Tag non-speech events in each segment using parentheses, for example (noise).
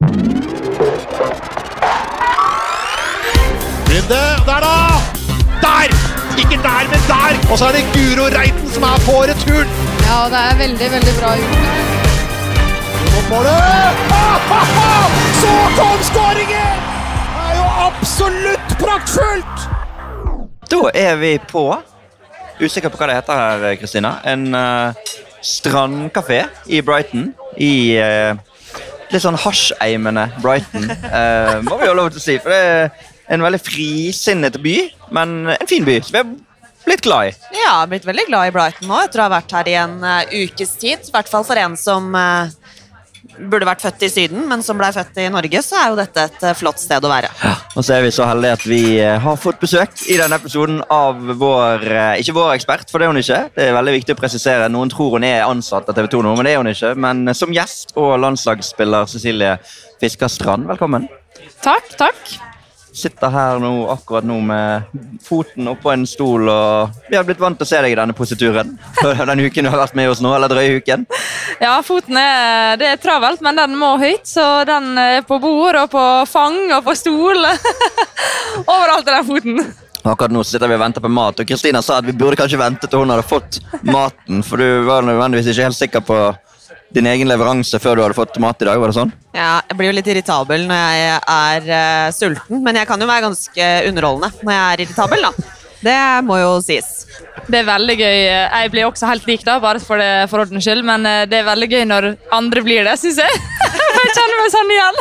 Runde, der da! Der! Ikke der, men der! Og så er det Guro Reiten som er på returen. Ja, det er veldig, veldig bra gjort. Mot får ah! (laughs) Så kom skåringen! Det er jo absolutt praktfullt! Da er vi på. Usikker på hva det heter her, Kristina. En uh, strandkafé i Brighton. I uh, litt sånn hasjeimende Brighton, uh, må vi jo lov til å si. For det er en veldig frisinnet by, men en fin by. Så vi er blitt glad i. Ja, jeg har blitt veldig glad i Brighton nå etter å ha vært her i en uh, ukes tid. I hvert fall for en som uh, burde vært født i Syden, men som ble født i Norge, så er jo dette et uh, flott sted å være. Ja, og så er vi så heldige at vi har fått besøk i denne episoden av vår Ikke vår ekspert, for det er hun ikke. Det er veldig viktig å presisere. Noen tror hun er ansatt av TV 2 nå, men det er hun ikke. Men som gjest og landslagsspiller Cecilie Fiskerstrand, velkommen. Takk, takk. Sitter her nå, akkurat nå med foten oppå en stol, og vi har blitt vant til å se deg i denne posituren. (laughs) Den uken du har vært med oss nå, eller drøye uken. Ja, foten er, det er travelt, men den må høyt, så den er på bord og på fang og på stol. (laughs) Overalt er den foten. Akkurat nå sitter vi og venter på mat, og Kristina sa at vi burde kanskje vente til hun hadde fått maten, for du var nødvendigvis ikke helt sikker på din egen leveranse før du hadde fått mat i dag? var det sånn? Ja, Jeg blir jo litt irritabel når jeg er uh, sulten, men jeg kan jo være ganske underholdende når jeg er irritabel, da. Det må jo sies. Det er veldig gøy. Jeg blir også helt lik, da, bare for, det, for ordens skyld, men eh, det er veldig gøy når andre blir det, syns jeg. (laughs) jeg kjenner meg sånn igjen.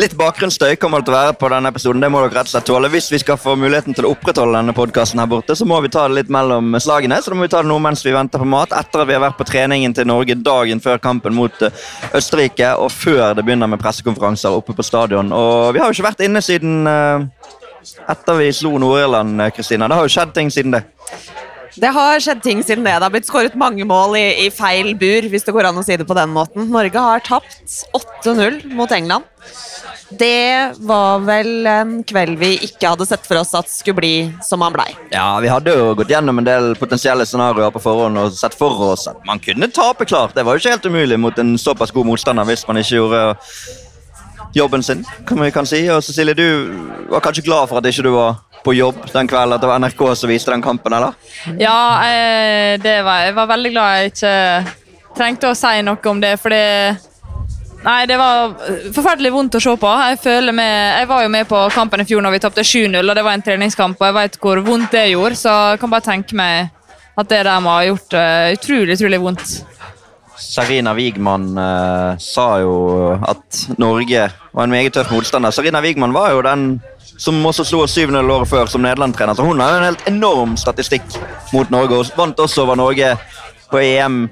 Litt bakgrunnsstøy kommer det til å være på denne episoden. Det må dere rett og slett tåle. Hvis vi skal få muligheten til å opprettholde denne podkasten her borte, så må vi ta det litt mellom slagene. Så da må vi ta det nå mens vi venter på mat, etter at vi har vært på treningen til Norge dagen før kampen mot eh, Østerrike, og før det begynner med pressekonferanser oppe på stadion. Og vi har jo ikke vært inne siden uh, etter vi slo Nord-Irland, Kristina. Det har jo skjedd ting siden det. Det har skjedd ting siden det. Det har blitt skåret mange mål i, i, feil bur, hvis det går an å si det på den måten. Norge har tapt 8-0 mot England. Det var vel en kveld vi ikke hadde sett for oss at skulle bli som han blei. Ja, vi hadde jo gått gjennom en del potensielle scenarioer på forhånd og sett for oss at man kunne tape klart. Det var jo ikke helt umulig mot en såpass god motstander hvis man ikke gjorde jobben sin, kan vi kan si. Og Cecilie, du var kanskje glad for at ikke du var på jobb den kvelden, at det var NRK som viste den kampen, eller? Ja, jeg, det var, jeg var veldig glad jeg ikke trengte å si noe om det, for det Nei, det var forferdelig vondt å se på. Jeg, med, jeg var jo med på kampen i fjor når vi tapte 7-0, og det var en treningskamp, og jeg vet hvor vondt det gjorde, så jeg kan bare tenke meg at det der må ha gjort uh, utrolig, utrolig vondt. Sarina Wigman eh, sa jo at Norge var en meget tøff motstander. Sarina Wigman var jo den som også slo oss 7-0 året før som Nederland-trener. Så hun har en helt enorm statistikk mot Norge. og vant også over Norge på EM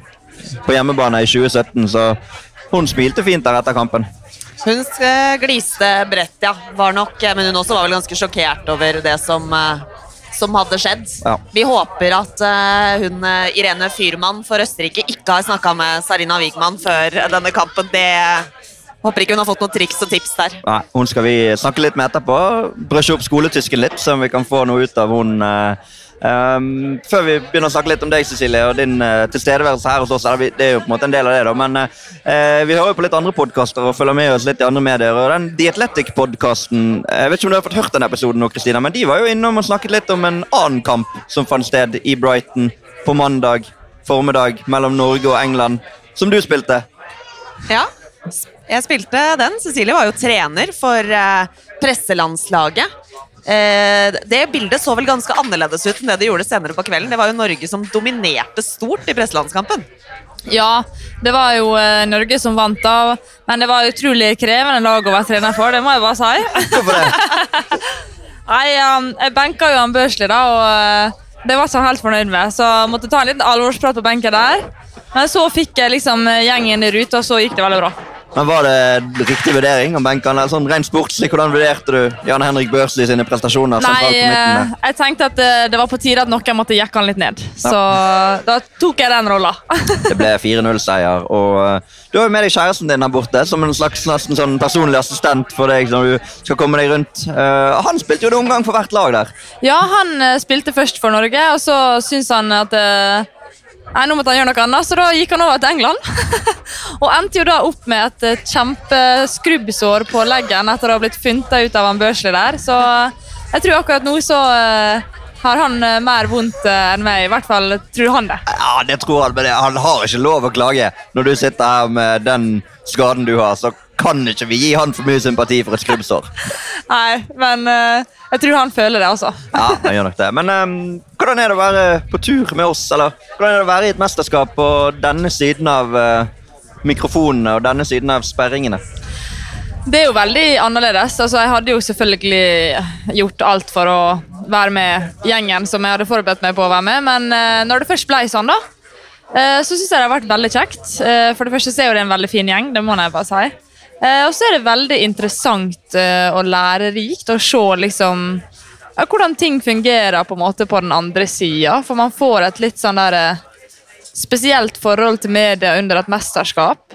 på hjemmebane i 2017, så hun smilte fint der etter kampen. Hun gliste bredt, ja. Var nok, men hun også var vel ganske sjokkert over det som uh som hadde skjedd. Ja. Vi håper at uh, hun uh, Irene Fyrmann for Østerrike ikke har snakka med Sarina Wigman før denne kampen. Det Håper ikke hun har fått noen triks og tips der. Nei, Hun skal vi snakke litt med etterpå. Brøsje opp skoletysken litt, så vi kan få noe ut av hun Um, før vi begynner å snakke litt om deg, Cecilie, og din uh, tilstedeværelse her hos oss. Det er jo på en måte en del av det, da, men uh, vi hører jo på litt andre podkaster og følger med oss litt i andre medier. og den The Athletic-podkasten Jeg vet ikke om du har fått hørt den episoden nå, Kristina, men de var jo innom og snakket litt om en annen kamp som fant sted i Brighton på mandag formiddag mellom Norge og England, som du spilte. Ja, jeg spilte den. Cecilie var jo trener for uh, presselandslaget. Eh, det bildet så vel ganske annerledes ut enn det de gjorde senere på kvelden. Det var jo Norge som dominerte stort i presselandskampen. Ja, det var jo eh, Norge som vant, da. Men det var utrolig krevende lag å være trener for, det må jeg bare si. Hvorfor det? (laughs) Nei, um, Jeg benka jo han Børsli, da, og det var ikke han helt fornøyd med. Så jeg måtte ta en liten alvorsprat på benken der. Men så fikk jeg liksom gjengen i rute, og så gikk det veldig bra. Men Var det riktig vurdering om benkene? Sånn Rent sportslig, hvordan vurderte du Jan Henrik Børsli sine prestasjoner? Nei, eh, jeg tenkte at eh, det var på tide at noen måtte jekke han litt ned. Så ja. da tok jeg den rolla. (laughs) det ble 4-0-seier. og uh, Du har jo med deg kjæresten din her borte som en slags sånn personlig assistent for deg. når du skal komme deg rundt. Han spilte jo en omgang for hvert lag der. Ja, han spilte først for Norge, og så syns han at Nei, nå måtte han gjøre noe annet, så da gikk han over til England. (laughs) og endte jo da opp med et eh, kjempeskrubbsår på leggen etter å ha blitt funta ut av en Børsli der. Så jeg tror akkurat nå så uh, har han mer vondt enn meg. I hvert fall tror han det. Ja, det tror han, men han har ikke lov å klage. Når du sitter her med den skaden du har, så kan ikke vi gi han for mye sympati for et skrubbsår. (laughs) Nei, men jeg tror han føler det, altså. ja, han gjør nok det. Men um, hvordan er det å være på tur med oss? Eller hvordan er det å være i et mesterskap på denne siden av mikrofonene og denne siden av sperringene? Det er jo veldig annerledes. Altså, jeg hadde jo selvfølgelig gjort alt for å være med gjengen som jeg hadde forberedt meg på å være med, men uh, når det først ble sånn, da, uh, så syns jeg det har vært veldig kjekt. For det første så er det en veldig fin gjeng, det må jeg bare si. og så er det veldig interessant og lærerikt å se liksom hvordan ting fungerer på måte på den andre sida. For man får et litt sånn der spesielt forhold til media under et mesterskap.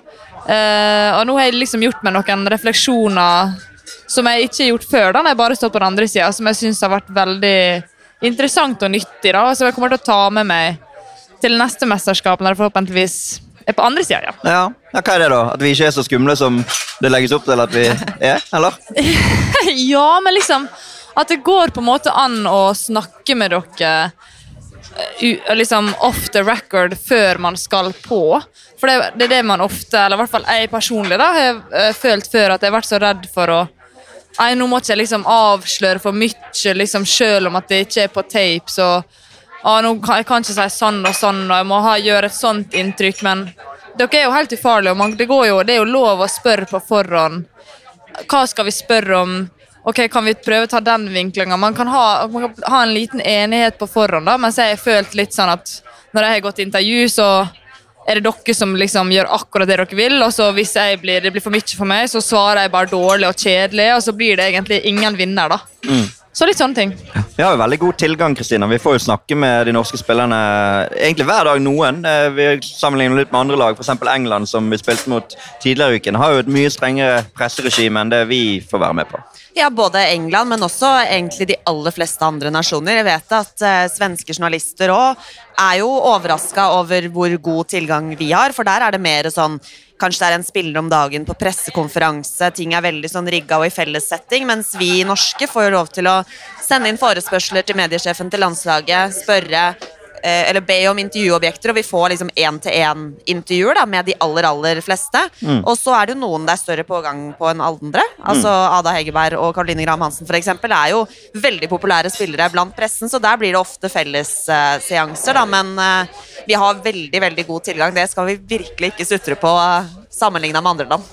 Uh, og nå har jeg liksom gjort meg noen refleksjoner som jeg ikke har gjort før. da, når jeg bare stått på den andre sida, som jeg syns har vært veldig interessant og nyttig. da, Som jeg kommer til å ta med meg til neste mesterskap, når jeg forhåpentligvis er på andre sida. Ja. Ja. ja, hva er det, da? At vi ikke er så skumle som det legges opp til at vi er? Eller? (laughs) ja, men liksom At det går på en måte an å snakke med dere liksom off the record før man skal på. For det, det, er det man ofte, eller i hvert fall jeg personlig, da, har uh, følt før at jeg har vært så redd for å Nei, nå må ikke jeg liksom avsløre for mye, liksom, selv om at det ikke er på tape. Så ah, nå kan, jeg kan ikke si sånn og sånn, og jeg må ha, gjøre et sånt inntrykk. Men dere er jo helt ufarlige, og man, det, jo, det er jo lov å spørre på forhånd. Hva skal vi spørre om? Ok, kan vi prøve å ta den vinklinga? Man kan ha, man kan ha en liten enighet på forhånd, da, mens jeg har følt litt sånn at når jeg har gått intervju, så er det dere som liksom gjør akkurat det dere vil. Og så hvis blir, det blir for mye for meg, så svarer jeg bare dårlig og kjedelig, og så blir det egentlig ingen vinner, da. Mm. Så litt sånne ting. Vi har jo veldig god tilgang, Kristina. Vi får jo snakke med de norske spillerne egentlig hver dag. Noen. Eh, vi sammenligner litt med andre lag, f.eks. England, som vi spilte mot tidligere i uken. Har jo et mye strengere presseregime enn det vi får være med på. Ja, både England, men også egentlig de aller fleste andre nasjoner. Jeg vet at uh, svenske journalister òg er jo overraska over hvor god tilgang vi har, for der er det mer sånn Kanskje det er en spiller om dagen på pressekonferanse, ting er veldig sånn rigga og i fellessetting, mens vi norske får jo lov til å sende inn forespørsler til mediesjefen til landslaget, spørre eller be om intervjuobjekter, og vi får liksom én-til-én-intervjuer med de aller aller fleste. Mm. Og så er det jo noen det er større pågang på enn andre. Altså mm. Ada Hegerberg og Caroline Graham Hansen for eksempel, er jo veldig populære spillere blant pressen, så der blir det ofte fellesseanser, uh, Men uh, vi har veldig veldig god tilgang. Det skal vi virkelig ikke sutre på. Uh, Sammenligna med andre land.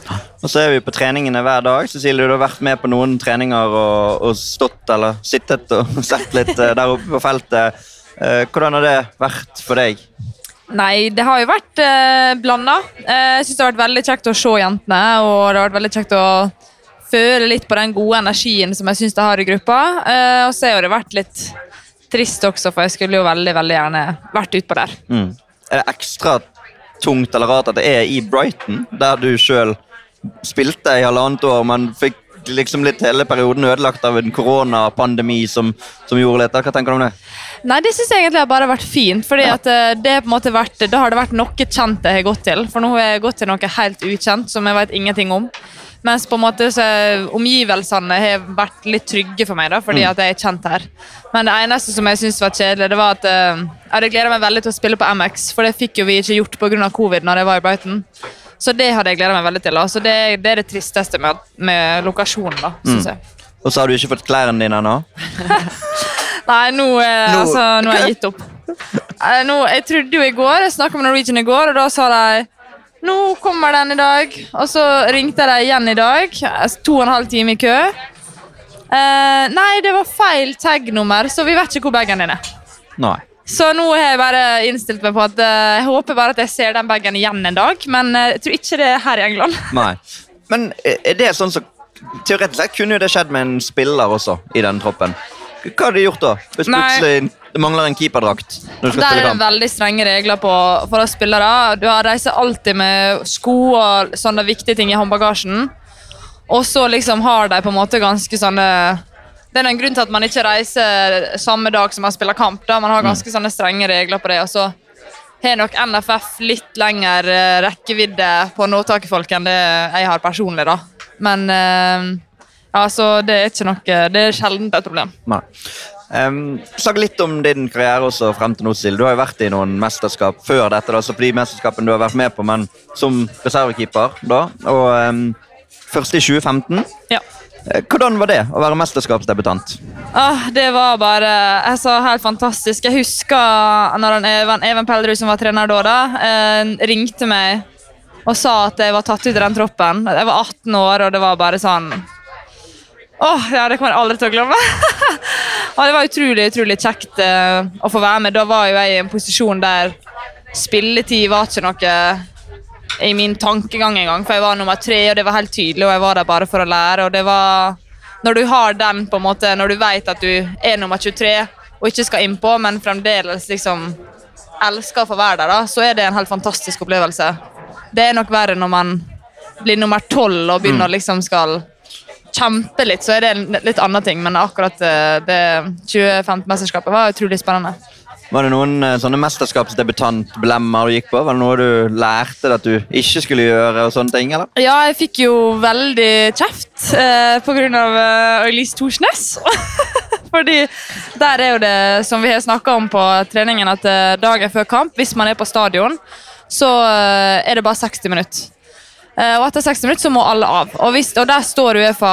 Og så er vi på treningene hver dag. Cecilie, du har vært med på noen treninger og, og stått eller sittet og (laughs) sett litt der oppe på feltet. Eh, hvordan har det vært for deg? Nei, det har jo vært eh, blanda. Eh, jeg syns det har vært veldig kjekt å se jentene, og det har vært veldig kjekt å føle litt på den gode energien som jeg syns de har i gruppa. Eh, og så har det vært litt trist også, for jeg skulle jo veldig veldig gjerne vært utpå der. Mm. Er det ekstra tungt eller rart at det er i Brighton, der du sjøl spilte i halvannet år, men fikk liksom litt hele perioden ødelagt av en koronapandemi som, som gjorde dette. Hva tenker du om det? Nei, Det syns jeg egentlig har bare vært fint. fordi ja. at det på en måte vært, Da har det vært noe kjent jeg har gått til. For nå har jeg gått til noe helt ukjent som jeg vet ingenting om. Mens på en måte så omgivelsene har vært litt trygge for meg, da, fordi mm. at jeg er kjent her. Men det eneste som jeg syntes var kjedelig, det var at uh, jeg hadde gleda meg veldig til å spille på MX, for det fikk jo vi ikke gjort pga. covid når jeg var i Brighton. Så det hadde jeg gleda meg veldig til. Så det, det, er det tristeste med, med lokasjonen, da, syns mm. jeg. Og så har du ikke fått klærne dine ennå? (laughs) Nei, nå, eh, nå, altså, nå har jeg gitt opp. Eh, nå, jeg trodde jo i går, jeg snakka med Norwegian i går, og da sa de nå kommer den i dag. Og så ringte de igjen i dag. To og en halv time i kø. Eh, nei, det var feil tag-nummer, så vi vet ikke hvor bagen din er. Nei. Så nå har jeg bare innstilt meg på at uh, jeg håper bare at jeg ser den bagen igjen en dag. Men uh, jeg tror ikke det er her i England. (laughs) Nei. Men er det sånn så Teoretisk sett kunne jo det skjedd med en spiller også i den troppen. Hva hadde de gjort da? Hvis plutselig det mangler en keeperdrakt? Der er det veldig strenge regler på, for oss spillere. Du reiser alltid med sko og sånne viktige ting i håndbagasjen. Og så liksom har de på en måte ganske sånne det er en grunn til at man ikke reiser samme dag som man spiller kamp. da. Man har ganske sånne strenge regler på det. og så har nok NFF litt lengre eh, rekkevidde på å nå tak i folk enn det jeg har personlig. da. Men uh, altså, det er ikke noe Det er sjelden et problem. Nei. Um, Snakk litt om din karriere også frem til nå, Sil. Du har jo vært i noen mesterskap før dette. da, så på de mesterskapene du har vært med på, men som reservekeeper. da, og um, først i 2015. Ja. Hvordan var det å være mesterskapsdebutant? Ah, det var bare altså, helt fantastisk. Jeg husker når Even, Even Pellerud, som var trener da, da eh, ringte meg og sa at jeg var tatt ut i den troppen. Jeg var 18 år, og det var bare sånn Åh, ja, Det kommer jeg aldri til å glemme. (laughs) og Det var utrolig utrolig kjekt eh, å få være med. Da var jo jeg i en posisjon der spilletid var ikke noe i min tankegang engang. For jeg var nummer tre, og det var helt tydelig, og jeg var der bare for å lære. og det var... Når du har den, på en måte, når du vet at du er nummer 23 og ikke skal innpå, men fremdeles liksom elsker å få være der, da, så er det en helt fantastisk opplevelse. Det er nok verre når man blir nummer tolv og begynner mm. liksom skal kjempe litt, så er det en litt annen ting. Men akkurat eh, det 2015-mesterskapet var utrolig spennende. Var det noen eh, sånne mesterskapsdebutantblemmer du gikk på? Var det noe du lærte at du ikke skulle gjøre? og sånne ting, eller? Ja, jeg fikk jo veldig kjeft eh, pga. Eh, Elise Thorsnes. (laughs) Fordi der er jo det som vi har snakka om på treningen, at eh, dagen før kamp, hvis man er på stadion, så er det bare 60 minutter. Uh, og etter 60 minutter så må alle av. Og, hvis, og der står Uefa,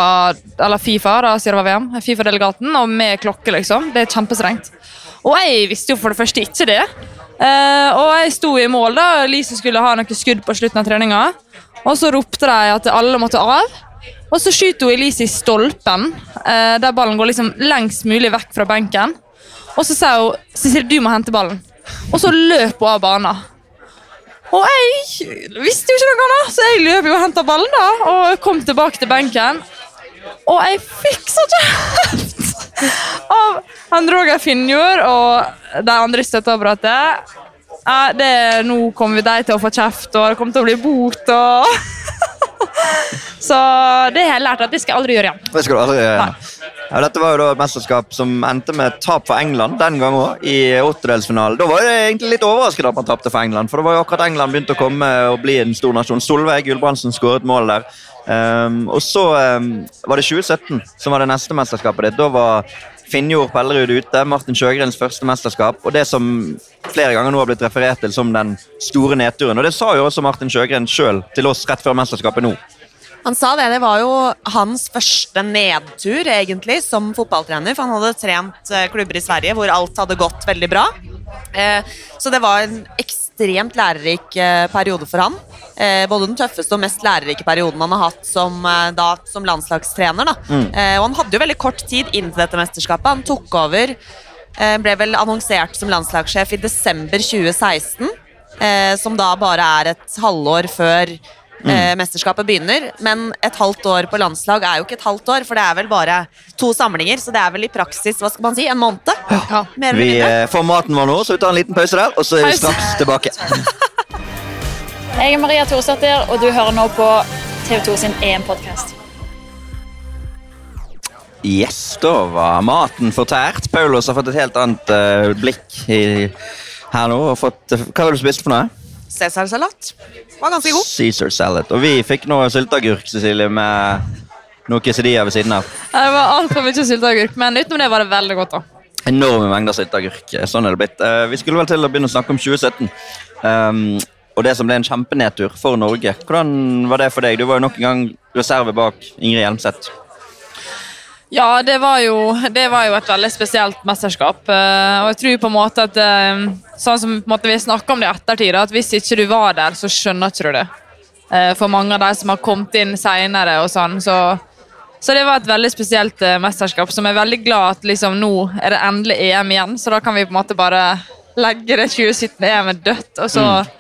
eller Fifa, da, sier det var VM, FIFA-delegaten, og med klokke, liksom. Det er kjempestrengt. Og jeg visste jo for det første ikke det. Uh, og jeg sto i mål da Lise skulle ha noe skudd på slutten av treninga. Og så ropte de at alle måtte av. Og så skyter hun Elise i stolpen, uh, der ballen går liksom lengst mulig vekk fra benken. Og så sier hun Cecilie, du må hente ballen. Og så løper hun av banen. Og jeg visste jo ikke noe annet, så jeg løp jo og henta ballen da, og kom tilbake til benken. Og jeg så kjeft (laughs) av han Roger Finnjord og de andre i støtteapparatet. Ja, det, nå kommer vi deg til å få kjeft, og det kommer til å bli bot. og... (laughs) Så det har jeg lært at det skal jeg aldri gjøre igjen. Det skal du aldri gjøre igjen. Ja, dette var jo da et mesterskap som endte med tap for England den gang òg, i åttedelsfinalen. Da var jeg egentlig litt overrasket at man tapte for England, for det var jo akkurat England begynte å komme og bli en stor nasjon. Solveig Gulbrandsen skåret mål der. Um, og så um, var det 2017 som var det neste mesterskapet ditt. Da var Finjord Pellerud ute, Martin Sjøgrens første mesterskap. Og det som flere ganger nå har blitt referert til som den store nedturen. Og det sa jo også Martin Sjøgren sjøl til oss rett før mesterskapet nå. Han sa det. Det var jo hans første nedtur egentlig som fotballtrener. For han hadde trent eh, klubber i Sverige hvor alt hadde gått veldig bra. Eh, så det var en ekstremt lærerik eh, periode for han. Både den tøffeste og mest lærerike perioden han har hatt som, da, som landslagstrener. Mm. Og han hadde jo veldig kort tid inn til dette mesterskapet. Han tok over ble vel annonsert som landslagssjef i desember 2016. Som da bare er et halvår før. Eh, mesterskapet begynner. Men et halvt år på landslag er jo ikke et halvt år, for det er vel bare to samlinger. Så det er vel i praksis hva skal man si, en måned. Ja. Vi eh, får maten vår nå, så vi tar en liten pause der, og så er vi straks tilbake. (laughs) Jeg er Maria Thorsdatter, og du hører nå på TV2 sin EM-podkast. Yes, da var maten fortært. Paulos har fått et helt annet uh, blikk i, her nå. Fått, hva har du spist for noe? Cæsarsalat. Var ganske god. Caesar salad. Og vi fikk noe sylteagurk, Cecilie, med noe quesadilla ved siden av. Det var altfor mye sylteagurk, men utenom det var det veldig godt. da. Enorme mengder sylteagurk. Sånn er det blitt. Uh, vi skulle vel til å begynne å snakke om 2017. Um, og det som ble en kjempenedtur for Norge. Hvordan var det for deg? Du var jo nok en gang reserve bak Ingrid Hjelmseth. Ja, det var, jo, det var jo et veldig spesielt mesterskap. Eh, og jeg tror på en måte at eh, sånn som vi snakker om det i ettertid, at hvis ikke du var der, så skjønner ikke du det. Eh, for mange av de som har kommet inn seinere og sånn, så, så det var et veldig spesielt mesterskap som er veldig glad at liksom, nå er det endelig EM igjen, så da kan vi på en måte bare legge det 2017-EM-et dødt, og så mm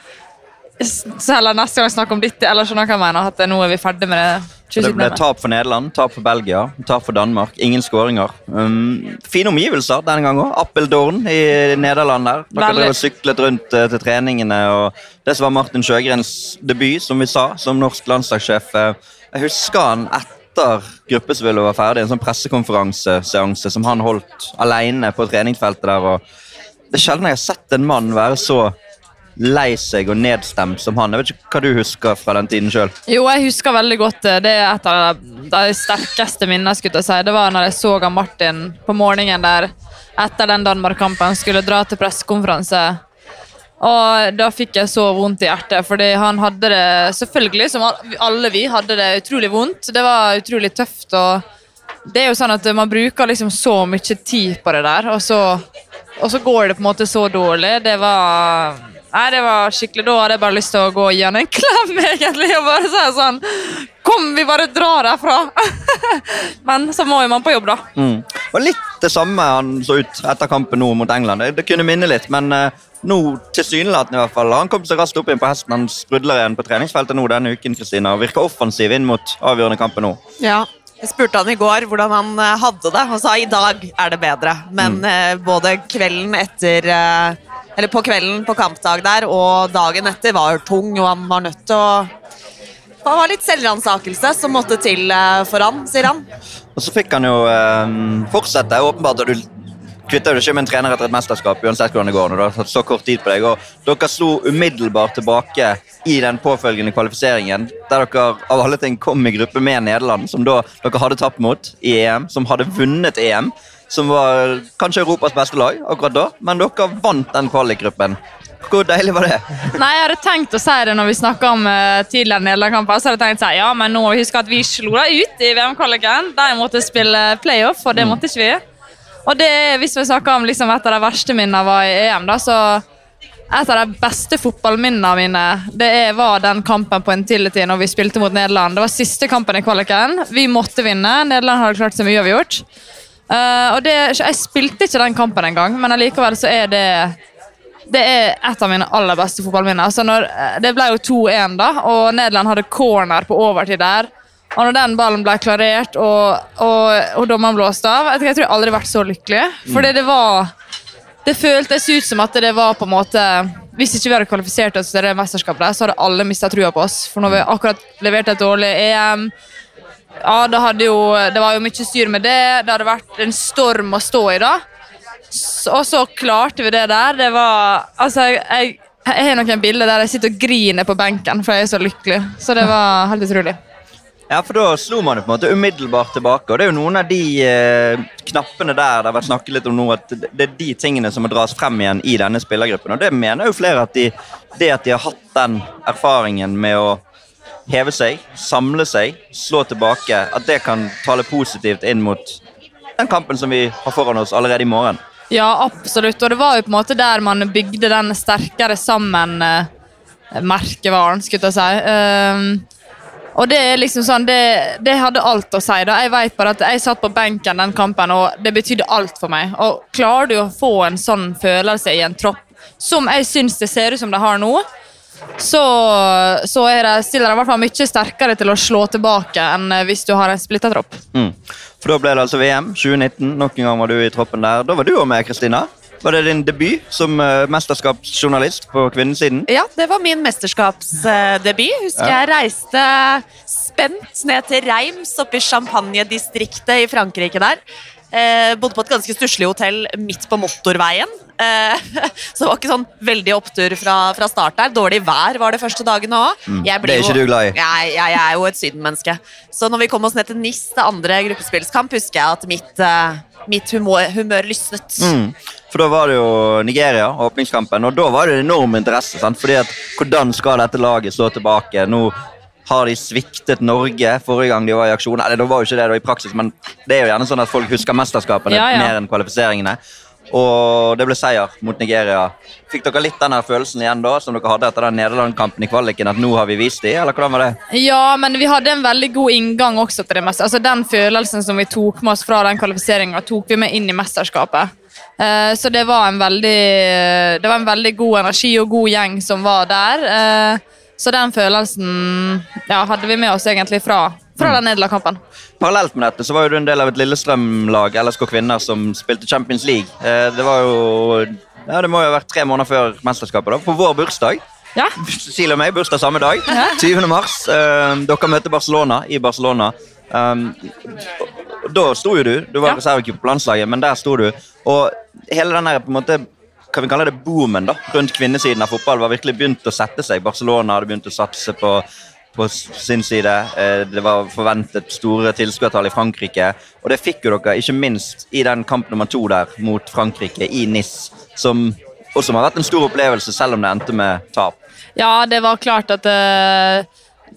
så heller neste gang snakke om ditt, eller skjønner hva jeg mener. At nå er vi ferdig med det. Det ble tap for Nederland, tap for Belgia, tap for Danmark. Ingen skåringer. Um, fine omgivelser denne gangen òg. Appeldorn i Nederland der. Dere har syklet rundt uh, til treningene. og Det som var Martin Sjøgrens debut, som vi sa, som norsk landslagssjef. Uh, jeg husker han etter gruppespillet var ferdig, en sånn pressekonferanseseanse som han holdt alene på treningsfeltet der. og Det er sjelden jeg har sett en mann være så lei seg og nedstemt som han. Jeg vet ikke hva du husker fra den tiden sjøl? Jo, jeg husker veldig godt det. Det er et av de sterkeste minnene. skulle jeg si. Det var når jeg så Martin på morgenen der etter den Danmark-kampen skulle dra til pressekonferanse. Og da fikk jeg så vondt i hjertet, fordi han hadde det selvfølgelig, som alle vi, hadde det utrolig vondt. Det var utrolig tøft. og det er jo sånn at Man bruker liksom så mye tid på det der, og så, og så går det på en måte så dårlig. Det var Nei, det var skikkelig. Da hadde jeg bare lyst til å gå og gi han en klem, (laughs) egentlig. Og bare si sånn Kom, vi bare drar herfra! (laughs) Men så må jo man på jobb, da. Mm. Og litt det samme han så ut etter kampen nå mot England. Det, det kunne minne litt, men uh, nå tilsynelatende i hvert fall. Han kom seg raskt opp inn på hesten. Han sprudler igjen på treningsfeltet nå denne uken Kristina, og virker offensiv inn mot avgjørende kampen nå. Ja, jeg spurte han i går hvordan han eh, hadde det. Han sa i dag er det bedre. Men mm. uh, både kvelden etter uh, eller på kvelden på kampdag der, og dagen etter var tung, og han var nødt til å Det var litt selvransakelse som måtte til eh, for han, sier han. Og så fikk han jo eh, fortsette. Åpenbart at du kvitter deg ikke med en trener etter et mesterskap, uansett hvordan det går. når du har tatt så kort tid på deg, og Dere slo umiddelbart tilbake i den påfølgende kvalifiseringen, der dere av alle ting kom i gruppe med Nederland, som da dere hadde tapt mot i EM, som hadde vunnet EM som var kanskje Europas beste lag akkurat da, men dere vant den kvalikgruppen. Hvor deilig var det? Nei, Jeg hadde tenkt å si det når vi snakka om uh, tidligere Nederland-kamper. Så hadde jeg tenkt å si, ja, men nå husker at vi slo dem ut i VM-kvaliken. De måtte spille playoff, og det mm. måtte ikke vi. Og det, hvis vi snakker om liksom, et av de verste minnene var i EM, da, så et av de beste fotballminnene mine det var den kampen på Intility når vi spilte mot Nederland. Det var siste kampen i kvaliken. Vi måtte vinne. Nederland hadde klart så mye uavgjort. Uh, og det, Jeg spilte ikke den kampen engang, men allikevel så er det det er et av mine aller beste fotballminner. Altså når, eh, det ble jo 2-1, da, og Nederland hadde corner på overtid der. Og når den ballen ble klarert og, og, og dommeren blåste av Jeg, tror jeg aldri har vært så lykkelig. Fordi det var Det føltes ut som at det var på en måte Hvis ikke vi hadde kvalifisert oss til det mesterskapet, så hadde alle mista trua på oss. For når vi akkurat leverte et dårlig EM ja, det, jo, det var jo mye styr med det. Det hadde vært en storm å stå i, da. Og så klarte vi det der. Det var Altså, jeg, jeg har noen bilder der jeg sitter og griner på benken, for jeg er så lykkelig. Så det var helt utrolig. Ja, for Da slo man det på en måte umiddelbart tilbake. og Det er jo noen av de eh, knappene der det har vært snakket litt om nå, at det er de tingene som må dras frem igjen i denne spillergruppen. og Det mener jo flere at de, det at de har hatt den erfaringen med å heve seg, samle seg, slå tilbake, at det kan tale positivt inn mot den kampen som vi har foran oss allerede i morgen. Ja, absolutt. Og det var jo på en måte der man bygde den sterkere sammen-merkevaren, eh, skulle jeg si. Um, og det er liksom sånn, det, det, hadde alt å si. da. Jeg vet bare at jeg satt på benken den kampen, og det betydde alt for meg. Og Klarer du å få en sånn følelse i en tropp, som jeg syns det ser ut som de har nå, så, så er det, stiller de i hvert fall mye sterkere til å slå tilbake enn hvis du har en splitta tropp. Mm. For Da ble det altså VM 2019. Nok en gang var du i troppen der. Da var du òg med, Kristina. Var det din debut som uh, mesterskapsjournalist på kvinnesiden? Ja, det var min mesterskapsdebut. Husker ja. jeg reiste spent ned til Reims oppe i Champagne-distriktet i Frankrike der. Uh, bodde på et ganske stusslig hotell midt på motorveien. Eh, (laughs) så det var ikke sånn veldig opptur fra, fra start der. Dårlig vær var det første dagen òg. Mm. Det er ikke du glad i? Jeg, jeg, jeg er jo et sydenmenneske. Så når vi kom oss ned til NIS, det andre gruppespillskamp, husker jeg at mitt, eh, mitt humør, humør, lysnet. Mm. For da var det jo Nigeria, åpningskampen, og da var det enorm interesse. Sant? Fordi at Hvordan skal dette laget stå tilbake? Nå har de sviktet Norge forrige gang de var i aksjon? Eller det var jo ikke det da i praksis, men det er jo gjerne sånn at folk husker mesterskapene ja, ja. mer enn kvalifiseringene. Og det ble seier mot Nigeria. Fikk dere litt den følelsen igjen da, som dere hadde etter den Nederland-kampen i kvaliken? At nå har vi vist dem, eller hvordan var det? Ja, men vi hadde en veldig god inngang også til det meste. Altså Den følelsen som vi tok med oss fra den kvalifiseringa, tok vi med inn i mesterskapet. Uh, så det var en veldig Det var en veldig god energi og god gjeng som var der. Uh, så den følelsen ja, hadde vi med oss egentlig fra fra den Nederland-kampen. Parallelt med dette så var du en del av et Lillestrøm-lag LSK Kvinner som spilte Champions League. Eh, det var jo ja, det må jo ha vært tre måneder før mesterskapet. da, På vår bursdag. Ja. (laughs) Cecilie og meg, bursdag samme dag. 20. (laughs) mars. Eh, dere møtte Barcelona i Barcelona. Um, da sto jo du. Du var ja. reservekeeper på landslaget, men der sto du. Og hele den der på en måte kan vi kalle det boomen da, rundt kvinnesiden av fotball var virkelig begynt å sette seg. Barcelona hadde begynt å satse på, på sin side. Eh, det var forventet store tilskuertall i Frankrike. Og det fikk jo dere ikke minst i den kamp nummer to der mot Frankrike i NIS, som også har vært en stor opplevelse, selv om det endte med tap. Ja, det var klart at uh,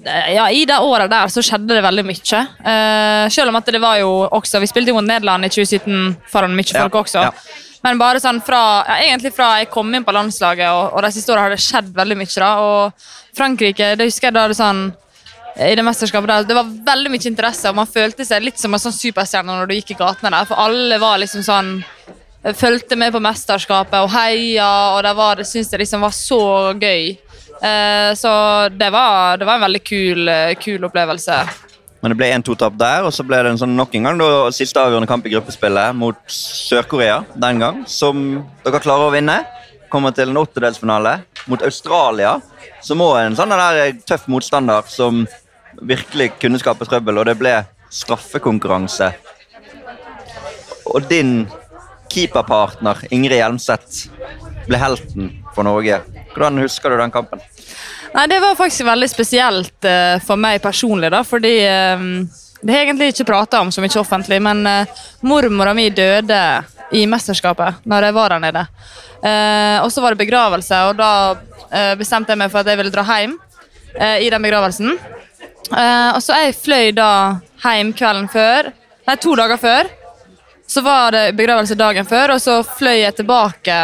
ja, I det året der så skjedde det veldig mye. Uh, selv om at det var jo også Vi spilte jo mot Nederland i 2017 foran mye folk ja, også. Ja. Men bare sånn fra, ja, egentlig fra jeg kom inn på landslaget, og, og de siste åra har det skjedd veldig mye. da, og Frankrike det husker jeg da det sånn i det mesterskapet der, Det var veldig mye interesse, og man følte seg litt som en sånn superstjerne når du gikk i gatene der. For alle var liksom sånn Fulgte med på mesterskapet og heia, og det, var, det syntes jeg liksom var så gøy. Eh, så det var, det var, en veldig kul, kul opplevelse. Men det ble 1-2-tap der, og så ble det en sånn nok en gang da, siste avgjørende kamp i gruppespillet mot Sør-Korea den gang, som dere klarer å vinne. Kommer til en åttedelsfinale mot Australia, som òg er en sånn der tøff motstander som virkelig kunne skape trøbbel, og det ble straffekonkurranse. Og din keeperpartner Ingrid Hjelmseth ble helten for Norge. Hvordan husker du den kampen? Nei, Det var faktisk veldig spesielt uh, for meg personlig, da, fordi uh, det har jeg egentlig ikke prata om så mye offentlig, men uh, mormora mi døde i mesterskapet når jeg var der nede. Uh, og så var det begravelse, og da bestemte jeg meg for at jeg ville dra hjem i den begravelsen. og så jeg fløy da hjem kvelden før, nei, to dager før. Så var det begravelse dagen før, og så fløy jeg tilbake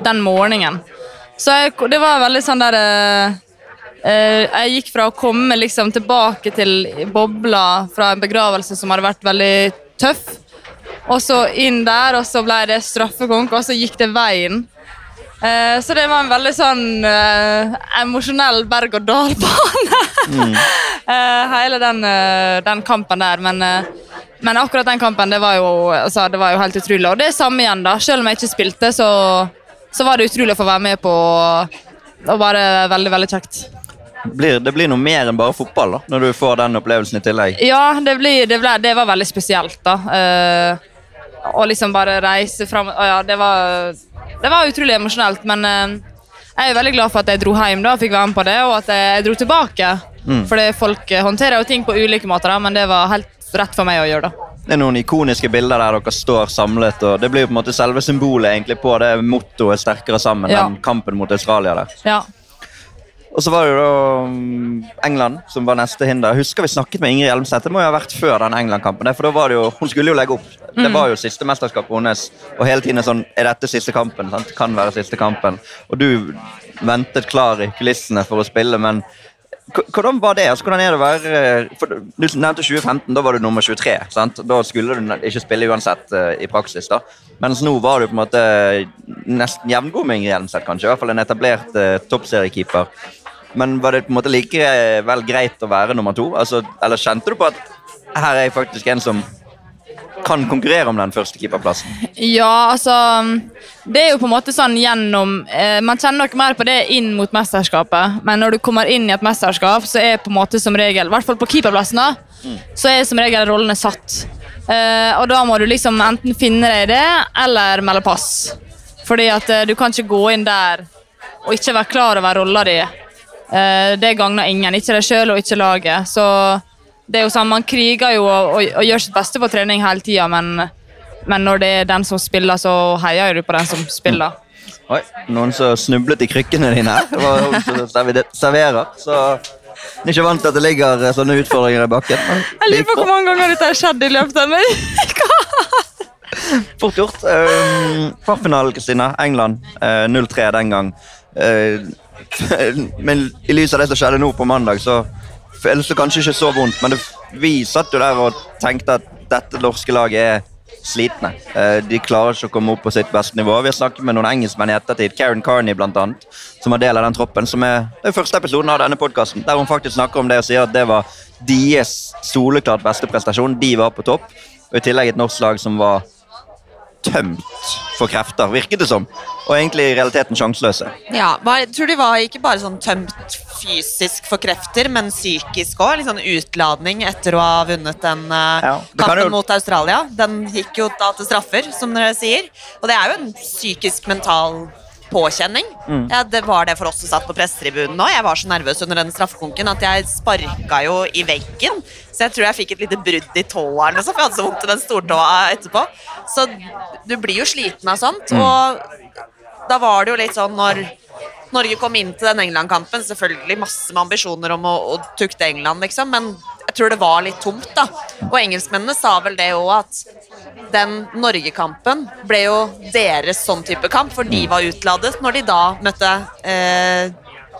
den morgenen. Så jeg, det var veldig sånn der jeg gikk fra å komme liksom tilbake til bobla fra en begravelse som hadde vært veldig tøff, og så inn der, og så ble det straffekonk, og så gikk det veien. Uh, så det var en veldig sånn uh, emosjonell berg-og-dal-bane, mm. (laughs) hele den, den, kampen der. Men, men, akkurat den kampen, det var, jo, altså, det var jo helt utrolig. Og det er samme igjen, da. Selv om jeg ikke spilte, så, så var det utrolig å få være med på og bare veldig, veldig kjekt blir, det blir noe mer enn bare fotball da, når du får den opplevelsen i tillegg? Ja, det, blir, det, ble, det var veldig spesielt. da. Uh, å liksom bare reise fram uh, ja, det, var, det var utrolig emosjonelt. Men uh, jeg er veldig glad for at jeg dro hjem da, og fikk være med på det, og at jeg, jeg dro tilbake. Mm. Fordi folk håndterer jo ting på ulike måter, da, men det var helt rett for meg å gjøre. da. Det er noen ikoniske bilder der dere står samlet. og Det blir jo på en måte selve symbolet egentlig på det mottoet 'sterkere sammen' ja. den kampen mot Australia. der. Ja, og så var det jo da um, England som var neste hinder. Husker vi snakket med Ingrid Hjelmseth. Det må jo ha vært før den England-kampen. for da var det jo, Hun skulle jo legge opp. Mm. Det var jo siste mesterskap hennes. Og hele tiden sånn Er dette siste kampen? Sant? Kan være siste kampen. Og du ventet klar i kulissene for å spille, men hvordan var det? Altså, hvordan er det å være for Du nevnte 2015, da var du nummer 23. Sant? Da skulle du ikke spille uansett uh, i praksis. da. Mens nå var du på en måte nesten jevngod med Ingrid Hjelmseth, kanskje. I hvert fall en etablert uh, toppseriekeeper. Men var det på en måte likevel greit å være nummer to? Altså, eller kjente du på at her er jeg faktisk en som kan konkurrere om den første keeperplassen? Ja, altså Det er jo på en måte sånn gjennom eh, Man kjenner nok mer på det inn mot mesterskapet, men når du kommer inn i et mesterskap, så er på en måte som regel, i hvert fall på keeperplassen, da, mm. så er som regel rollene satt. Eh, og da må du liksom enten finne deg i det, eller melde pass. Fordi at eh, du kan ikke gå inn der og ikke være klar over rolla di Eh, det gagner ingen. Ikke deg sjøl og ikke laget. Så det er jo sånn, Man kriger jo og, og, og gjør sitt beste på trening hele tida, men, men, når det er den som spiller, så heier du på den som spiller. Oi, noen som snublet i krykkene dine her. Det var serverer. Så jeg er ikke vant til at det ligger eh, sånne utfordringer i bakken. Jeg lurer på hvor mange ganger dette har skjedd i løpet av en. Fort gjort. Um, Kvartfinalen, Kristina. England. Uh, 0-3 den gang. Uh, men i lys av det som skjedde nå på mandag, så føles det kanskje ikke så vondt. Men det, vi satt jo der og tenkte at dette norske laget er slitne. Eh, de klarer ikke å komme opp på sitt beste nivå. Vi har snakket med noen engelskmenn i ettertid, Karen Carney annet, som var del av den troppen. som er den første episoden av denne podkasten, der hun faktisk snakker om det og sier at det var deres soleklart beste prestasjon. De var på topp. Og I tillegg et norsk lag som var tømt for krefter, virket det som. Og egentlig i realiteten sjanseløse. Ja, jeg tror de var ikke bare sånn tømt fysisk for krefter, men psykisk òg. Litt sånn utladning etter å ha vunnet den uh, ja, kampen jo... mot Australia. Den gikk jo da til straffer, som dere sier. Og det er jo en psykisk, mental påkjenning. Ja, det var det for oss som satt på pressetribunen nå. Jeg var så nervøs under den straffekonken at jeg sparka jo i veggen. Så jeg tror jeg fikk et lite brudd i tåa, for jeg hadde så vondt i den stortåa etterpå. Så du blir jo sliten av sånt. Og da var det jo litt sånn når Norge kom inn til den England-kampen, selvfølgelig masse med ambisjoner om å, å tukte England, liksom, men jeg tror det var litt tomt, da. Og engelskmennene sa vel det òg, at den Norge-kampen ble jo deres sånn type kamp, for de var utladet når de da møtte eh,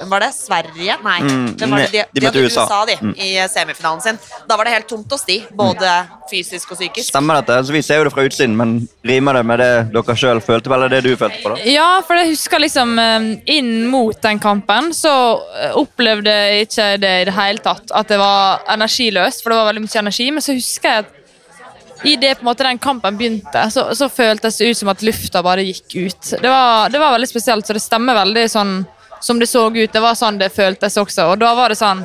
var det? Sverige? Nei. Mm, det var det? De, de møtte USA. USA de, Mm. i semifinalen sin. Da var det helt tomt hos de, både fysisk og psykisk. Stemmer dette? Altså, vi ser jo det fra utsiden, men rimer det med det dere sjøl følte? Eller det du følte på? da? Ja, for jeg husker liksom eh, inn mot den kampen så eh, opplevde jeg ikke det i det hele tatt. At det var energiløst, for det var veldig mye energi. Men så husker jeg at i det på en måte den kampen begynte, så, så føltes det ut som at lufta bare gikk ut. Det var, det var veldig spesielt, så det stemmer veldig sånn som det så ut. Det var sånn det føltes også. Og da var det sånn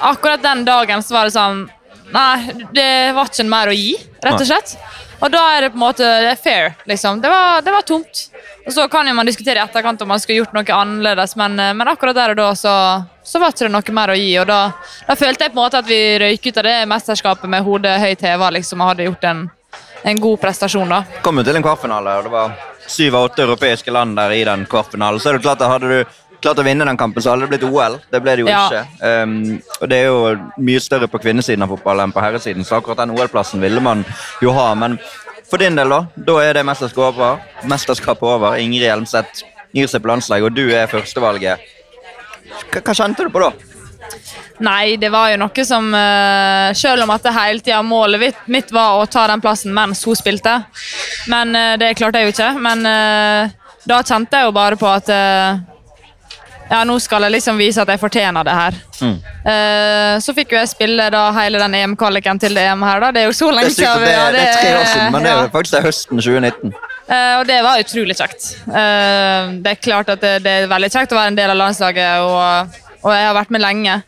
Akkurat den dagen så var det sånn Nei, det var ikke mer å gi, rett og slett. Og da er det på en måte det fair, liksom. Det var, det var tomt. Og så kan jo man diskutere i etterkant om man skulle gjort noe annerledes, men, eh, men akkurat der og da så, så var ikke det noe mer å gi. Og da, da følte jeg på en måte at vi røyk ut av det mesterskapet med hodet høyt heva liksom, og hadde gjort en, en god prestasjon. da. Kom jo til en kvartfinale, og det var syv av åtte europeiske land der i den kvartfinalen. Så er det klart at hadde du klart å vinne den kampen, så hadde det blitt OL. Det ble det jo Ja. ikke. Um, og det er jo mye større på kvinnesiden av fotball enn på herresiden, så akkurat den OL-plassen ville man jo ha. Men for din del, da? Da er det mesterskapet over. Mesterskapet over. Ingrid Hjelmseth gir seg på landslaget, og du er førstevalget. Hva, hva kjente du på da? Nei, det var jo noe som eh, Selv om at det hele tida målet mitt, var å ta den plassen mens hun spilte. Men eh, det klarte jeg jo ikke. Men eh, da kjente jeg jo bare på at Ja, nå skal jeg liksom vise at jeg fortjener det her. Mm. Uh, så fikk jo jeg spille da hele den EM-kvaliken til det EM her, da. Det er jo så lenge siden. det, det er tre år siden, men det er jo faktisk det er høsten 2019. Uh, og det var utrolig kjekt. Uh, det er klart at det, det er veldig kjekt å være en del av landslaget, og, og jeg har vært med lenge.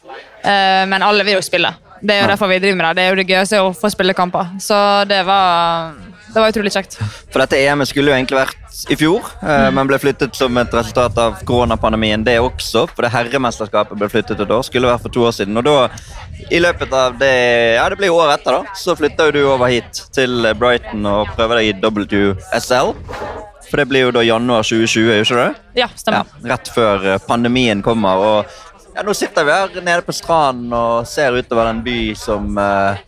Eh, men alle vil jo spille. Det er jo derfor vi driver med det. Det er jo det gøyeste å få spille kamper. Så det var, det var utrolig kjekt. For dette EM-et skulle jo egentlig vært i fjor, eh, men ble flyttet som et resultat av koronapandemien. Det også, for det herremesterskapet ble flyttet et år. Skulle vært for to år siden. Og da, i løpet av det Ja, det blir jo året etter, da. Så flytta jo du over hit til Brighton og prøver deg i WSL. For det blir jo da januar 2020, er ikke det? Ja, stemmer. Ja, rett før eh, pandemien kommer. Og ja, nå sitter vi her nede på stranden og ser utover en by som uh,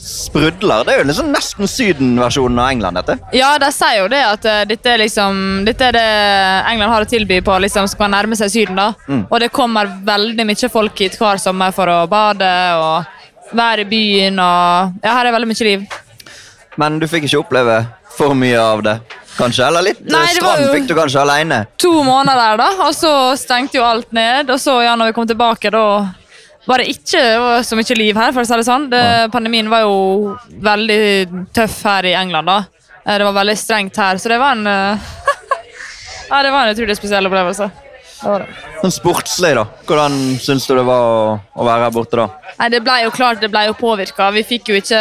sprudler. Det er jo liksom nesten Syden-versjonen av England, dette. Ja, de sier jo det at uh, dette er liksom Dette er det England har å tilby på liksom som kan nærme seg Syden. da. Mm. Og det kommer veldig mye folk hit hver sommer for å bade og være i byen. og Ja, her er veldig mye liv. Men du fikk ikke oppleve for mye av det, kanskje? Eller litt Nei, det strand fikk du kanskje alene? to måneder der, da, og så stengte jo alt ned. Og så, ja, når vi kom tilbake, da var det ikke så mye liv her, for å si det sånn. Det, pandemien var jo veldig tøff her i England, da. Eh, Det var veldig strengt her, så det var en eh, (laughs) Ja, det var en utrolig spesiell opplevelse. Sånn sportslig, da. Hvordan syns du det var å, å være her borte da? Nei, det ble jo klart det ble jo påvirka. Vi fikk jo ikke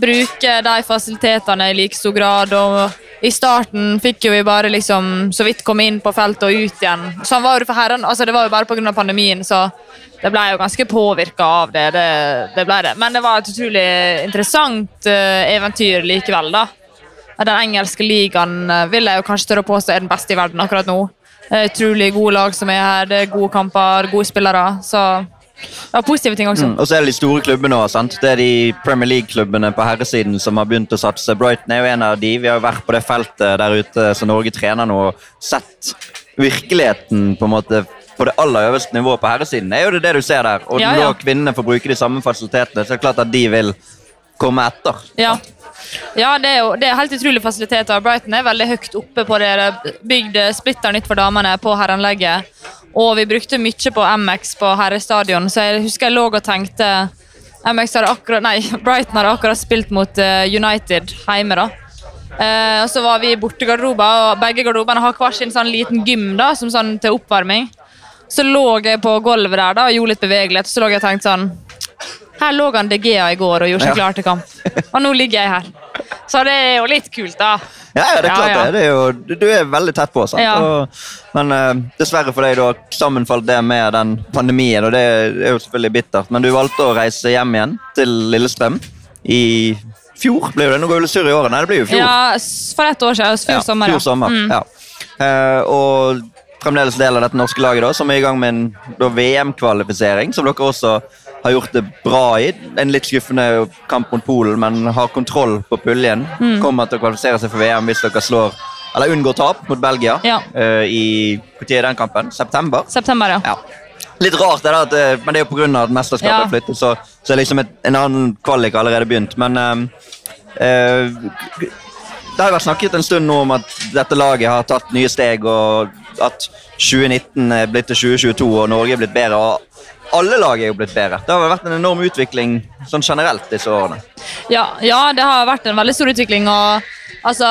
bruke de fasilitetene i like stor grad. og I starten fikk jo vi bare liksom så vidt komme inn på feltet og ut igjen. Sånn var det for herren, altså det var jo bare pga. pandemien, så det ble jo ganske påvirka av det. det. Det ble det. Men det var et utrolig interessant uh, eventyr likevel, da. Den engelske ligaen eh, vil jeg jo kanskje tørre å påstå er den beste i verden akkurat nå. Er utrolig gode lag som er her, det er gode kamper, gode spillere. Så var positive ting også. Mm. Og så er det de store klubbene òg. Det er de Premier League-klubbene på herresiden som har begynt å satse. Brighton er jo en av de. Vi har jo vært på det feltet der ute som Norge trener nå og sett virkeligheten på en måte på det aller øverste nivået på herresiden. Er jo det det du ser der. Og Ja, ja. kvinnene får bruke de samme fasilitetene, så er det klart at de vil komme etter. Ja. Ja, det er jo det er helt utrolig fasiliteter. Brighton er veldig høyt oppe på det. Bygd splitter nytt for damene på herreanlegget. Og vi brukte mye på MX på herrestadion, så jeg husker jeg lå og tenkte MX hadde akkurat, nei, (laughs) Brighton hadde akkurat spilt mot eh, United hjemme. da. Eh, og så var vi i bortegarderober, og begge garderobene har hver sin sånn liten gym da, som sånn til oppvarming. Så lå jeg på gulvet der da, og gjorde litt bevegelighet, så lå jeg og tenkte sånn her lå han De Gea i går og gjorde seg klar til kamp. Og nå ligger jeg her. Så det er jo litt kult, da. Ja, ja det er klart Ja, ja. det. det er jo, du- er veldig tett på. Og, men uh, dessverre for deg da sammenfalt det med den pandemien, og det er jo selvfølgelig bittert. Men du valgte å reise hjem igjen til Lillestrøm i fjor. ble det? Nå går jo litt surr i året. Nei, det blir jo fjor. Ja, For ett år siden. Fjor sommer. fjor sommer, Mm. ja. Eh, og fremdeles del av dette norske laget, da, som er i gang med en VM-kvalifisering, som dere også har gjort det bra i. En litt skuffende kamp mot Polen, men har kontroll på puljen. Mm. Kommer til å kvalifisere seg for VM hvis dere slår eller unngår tap mot Belgia Ja. uh, i Når er den kampen? September? September, ja. Ja. Litt rart, det at, eh, men det er jo pga. at mesterskapet Ja. er flyttet, så, så er liksom et, en annen kvalik allerede begynt. Men uh, uh, det har vært snakket en stund nå om at dette laget har tatt nye steg, og at 2019 er blitt til 2022, og Norge er blitt bedre. og alle lag er jo blitt bedre. Det har vel vært en enorm utvikling sånn generelt disse årene. Ja, ja, det har vært en veldig stor utvikling. og altså,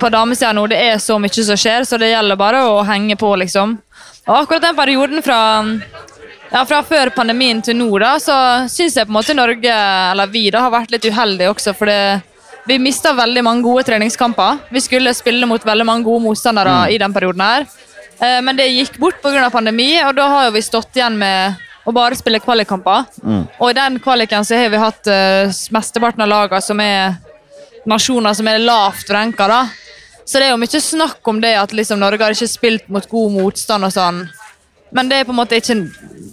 På damesida nå det er så mye som skjer, så det gjelder bare å henge på. liksom. Og akkurat den perioden fra, ja, fra før pandemien til nå, da, så syns jeg på en måte Norge, eller vi, da, har vært litt uheldige også. for det vi mista veldig mange gode treningskamper. Vi skulle spille mot veldig mange gode motstandere i den perioden. her. Eh, Men det gikk bort pga. pandemi, og da har vi stått igjen med å bare spille kvalikkamper. Og i den kvaliken så har vi hatt uh, mesteparten av lagene som er nasjoner som er lavt renka. da. Så det er jo mye snakk om det at liksom Norge har ikke spilt mot god motstand og sånn. Men det er på en måte ikke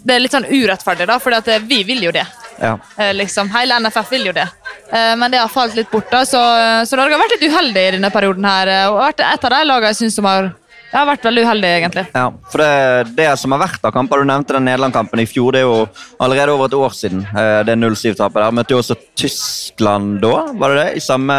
Det er litt sånn urettferdig, da, for vi vil jo det. Ja. Uh, liksom. Hele NFF vil jo det. Uh, Men det har falt litt bort. da, Så, så Norge har vært litt uheldig i denne perioden. her, eh, og vært et av de lagene jeg synes som har, ja, har vært veldig uheldig, egentlig. Ja, for det, det som har vært av kamper, Du nevnte den Nederland-kampen i fjor. Det er jo allerede over et år siden. eh, det 0-7-tapet der. Møtte jo også Tyskland da, var det det? I samme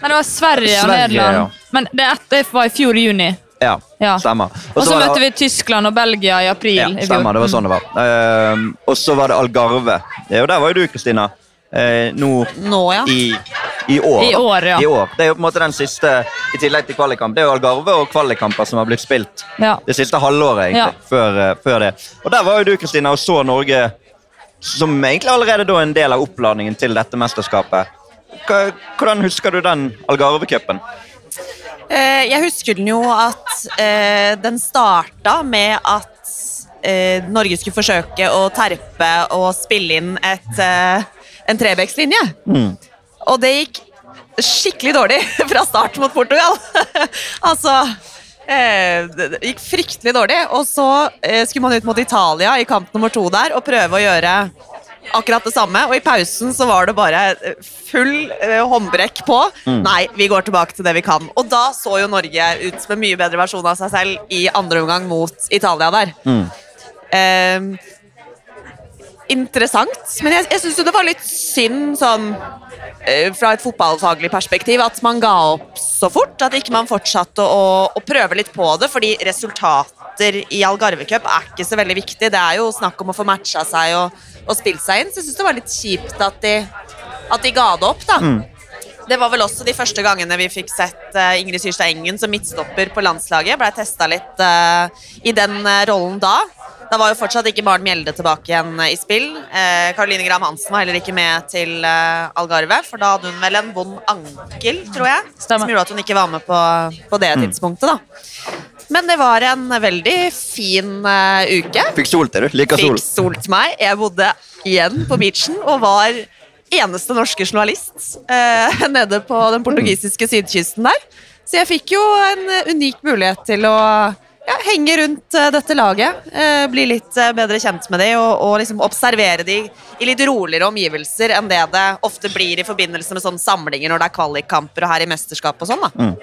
Nei, det var Sverige og Nederland. ja. Men det, det var i fjor i juni. Ja, Ja. stemmer. Og så møtte vi Tyskland og Belgia i april. Ja, i fjor. stemmer. Det var sånn det var. Ehm, og så var det Algarve. Ja, og der var jo du, Kristina. Eh, nå Nå, ja. i, i år. I år, ja. I år. Det er jo på en måte den siste, i tillegg til kvalikkamp, det er jo Algarve og kvalikkamper som har blitt spilt Ja. det siste halvåret, egentlig, Ja. før, eh, før det. Og der var jo du, Kristina, og så Norge som egentlig allerede da en del av oppladningen til dette mesterskapet. Hvordan husker du den Algarve-cupen? Eh, jeg husker den jo at eh, den starta med at eh, Norge skulle forsøke å terpe og spille inn et, eh, en Trebekslinje. Og det gikk skikkelig dårlig (laughs) fra start mot Portugal. (laughs) altså eh, Det gikk fryktelig dårlig. Og så eh, skulle man ut mot Italia i kamp nummer to der og prøve å gjøre akkurat det samme. Og i pausen så var det bare full eh, håndbrekk på. Nei, vi går tilbake til det vi kan. Og da så jo Norge ut som en mye bedre versjon av seg selv i andre omgang mot Italia der. Eh, interessant, men jeg, jeg syns jo det var litt synd sånn eh, fra et fotballfaglig perspektiv at man ga opp så fort. At ikke man fortsatte å, å prøve litt på det, fordi resultater i Algarve Cup er ikke så veldig viktig. Det er jo snakk om å få matcha seg og, og spilt seg inn, så jeg syns det var litt kjipt at de, at de ga det opp, da. Det var vel også de første gangene vi fikk sett eh, Ingrid Syrstad Engen som midtstopper på landslaget. Blei testa litt uh, i den rollen da. Da var jo fortsatt ikke Maren Mjelde tilbake igjen eh, i spill. Eh, Caroline Graham Hansen var heller ikke med til eh, Algarve, for da hadde hun vel en vond ankel, tror jeg. Stemmer. Som gjorde at hun ikke var med på, på det tidspunktet, da. Men det var en veldig fin eh, uke. Fikk solt deg, du. Liker sol. Fikk solt meg. Jeg bodde igjen på beachen og var eneste norske journalist eh, (laughs) nede på den portugisiske sydkysten der. Så jeg fikk jo en eh, unik mulighet til å ja, henge rundt eh, dette laget. eh, bli litt eh, bedre kjent med dem og, og liksom observere dem i litt roligere omgivelser enn det det ofte blir i forbindelse med sånne samlinger når det er kvalikkamper og her i mesterskap og sånn. da.